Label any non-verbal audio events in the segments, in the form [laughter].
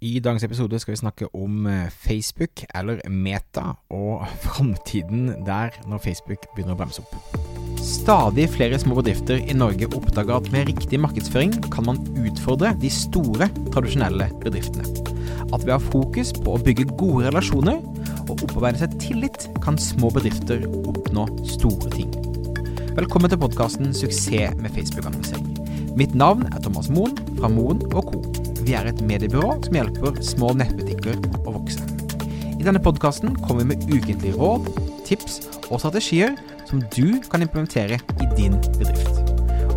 I dagens episode skal vi snakke om eh, Facebook, eller Meta, og [laughs] framtiden der når Facebook begynner å bremse opp. Stadig flere små bedrifter i Norge oppdager at med riktig markedsføring kan man utfordre de store, tradisjonelle bedriftene. At ved å ha fokus på å bygge gode relasjoner og opparbeide seg tillit, kan små bedrifter oppnå store ting. Velkommen til podkasten 'Suksess med Facebook-annonsering'. Mitt navn er Thomas Moen fra Moen Co. Vi er et mediebyrå som hjelper små nettbutikker å vokse. I denne podkasten kommer vi med ukentlige råd, tips og strategier som du kan implementere i din bedrift.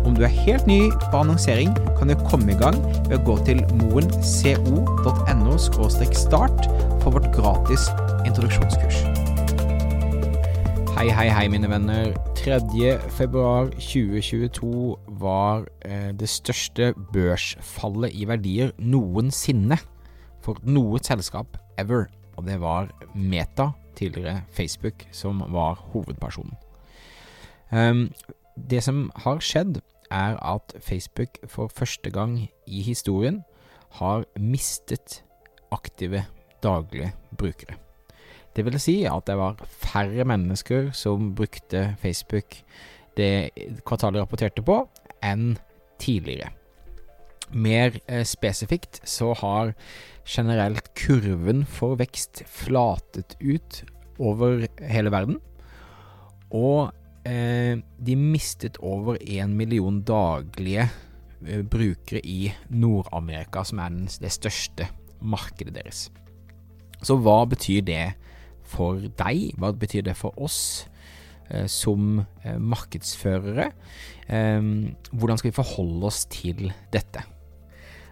Om du er helt ny på annonsering, kan du komme i gang ved å gå til moenco.no start for vårt gratis introduksjonskurs. Hei, hei, hei, mine venner. 3. februar 2022 var eh, det største børsfallet i verdier noensinne for noe selskap ever, og det var Meta, tidligere Facebook, som var hovedpersonen. Um, det som har skjedd, er at Facebook for første gang i historien har mistet aktive daglige brukere. Det vil si at det var færre mennesker som brukte Facebook det kvartalet rapporterte på, enn tidligere. Mer eh, spesifikt så har generelt kurven for vekst flatet ut over hele verden, og eh, de mistet over én million daglige eh, brukere i Nord-Amerika, som er det største markedet deres. Så hva betyr det for deg? Hva betyr det for oss eh, som eh, markedsførere? Eh, hvordan skal vi forholde oss til dette?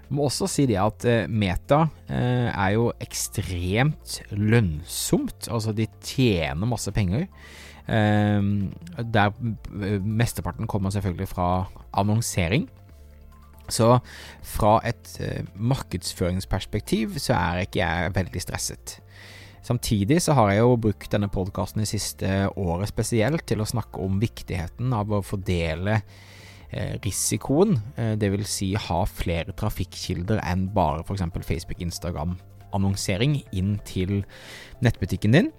Jeg må også si det at eh, Meta er jo ekstremt lønnsomt. Altså, de tjener masse penger. Eh, der mesteparten kommer selvfølgelig fra annonsering. Så fra et markedsføringsperspektiv så er ikke jeg veldig stresset. Samtidig så har jeg jo brukt denne podkasten det siste året spesielt til å snakke om viktigheten av å fordele eh, risikoen, eh, dvs. Si ha flere trafikkilder enn bare f.eks. Facebook, Instagram, annonsering inn til nettbutikken din.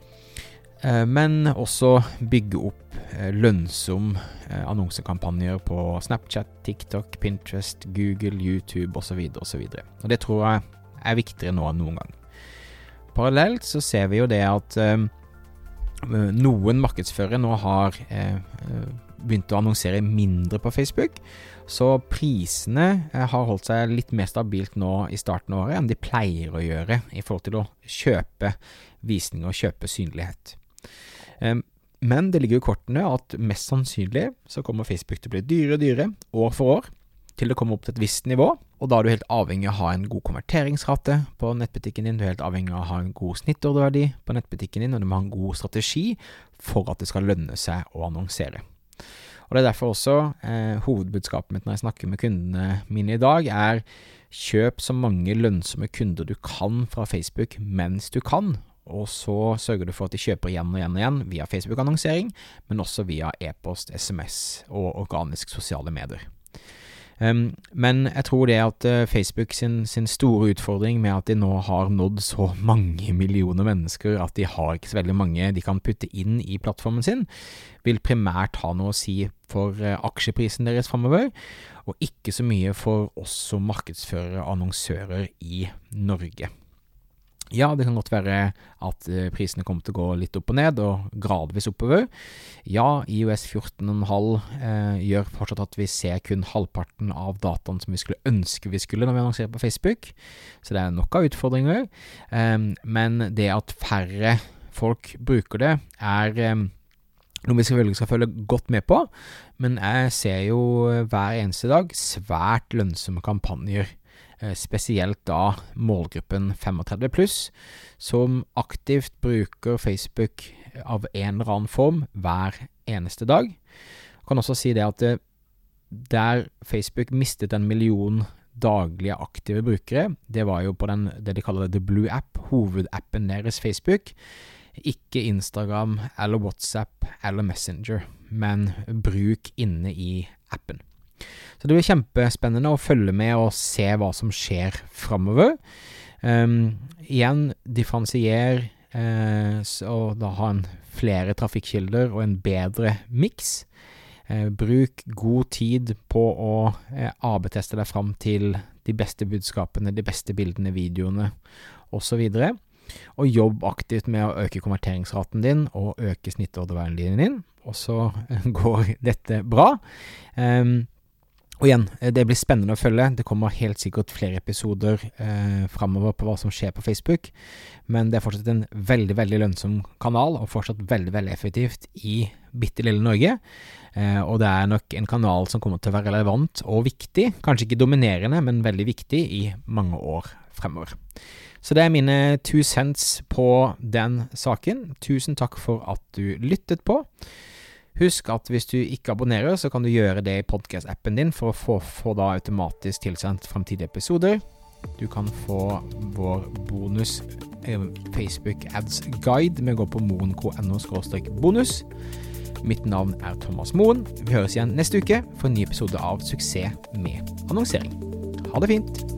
Eh, men også bygge opp lønnsom annonsekampanjer på Snapchat, TikTok, Pinterest, Google, YouTube osv. osv. Og det tror jeg er viktigere nå enn noen gang. Parallelt så ser vi jo det at eh, noen markedsførere nå har eh, begynt å annonsere mindre på Facebook. Så prisene eh, har holdt seg litt mer stabilt nå i starten av året enn de pleier å gjøre i forhold til å kjøpe visninger og kjøpe synlighet. Men det ligger i kortene at mest sannsynlig så kommer Facebook til å bli dyrere og dyrere år for år til det kommer opp til et visst nivå, og da er du helt avhengig av å ha en god konverteringsrate på nettbutikken din, du er helt avhengig av å ha en god snittordreverdi på nettbutikken din, og du må ha en god strategi for at det skal lønne seg å annonsere. Og Det er derfor også eh, hovedbudskapet mitt når jeg snakker med kundene mine i dag, er kjøp så mange lønnsomme kunder du kan fra Facebook mens du kan, og så sørger du for at de kjøper igjen og igjen og igjen via Facebook-annonsering, men også via e-post, SMS og organisk sosiale medier. Um, men jeg tror det at uh, Facebook sin, sin, store utfordring med at de nå har nådd så [laughs] mange millioner mennesker at de har ikke så veldig mange de kan putte inn i plattformen sin, vil primært ha noe å si for uh, aksjeprisen deres framover, og ikke så mye for oss som markedsførere og annonsører i Norge. Ja, det kan godt være at eh, prisene kommer til å gå litt opp og ned, og gradvis oppover. Ja, IOS 14,5 eh, gjør fortsatt at vi ser kun halvparten av dataen som vi skulle ønske vi skulle når vi annonserer på Facebook, så det er nok av utfordringer. Eh, men det at færre folk bruker det, er eh, noe vi selvfølgelig skal følge godt med på, men jeg ser jo eh, hver eneste dag svært lønnsomme kampanjer spesielt da målgruppen 35 pluss, som aktivt bruker Facebook av en eller annen form hver eneste dag. Jeg kan også si det at det, der Facebook mistet en million daglige aktive brukere, det var jo på den, det de kaller The Blue App, hovedappen deres Facebook. Ikke Instagram eller WhatsApp eller Messenger, men bruk inne i appen. Så det blir kjempespennende å følge med og se hva som skjer framover. Um, igjen, differensier uh, og da ha en flere trafikkilder og en bedre miks. Uh, bruk god tid på å uh, AB-teste deg fram til de beste budskapene, de beste bildene, videoene osv. Og, og jobb aktivt med å øke konverteringsraten din og øke snittorderverdien din, og så [laughs] går dette bra. Um, og igjen, eh, det blir spennende å følge. Det kommer helt sikkert flere episoder eh, framover på hva som skjer på Facebook. Men det er fortsatt en veldig, veldig lønnsom kanal, og fortsatt veldig, veldig effektivt i bitte lille Norge. Eh, og det er nok en kanal som kommer til å være relevant og viktig. Kanskje ikke dominerende, men veldig viktig i mange år fremover. Så det er mine two cents på den saken. Tusen takk for at du lyttet på. Husk at hvis du ikke abonnerer, så kan du gjøre det i podkast-appen din for å få, få da automatisk tilsendt fremtidige episoder. Du kan få vår bonus eh, Facebook Ads Guide med å gå på moen.no bonus. Mitt navn er Thomas Moen. Vi høres igjen neste uke for en ny episode av Suksess med annonsering. Ha det fint!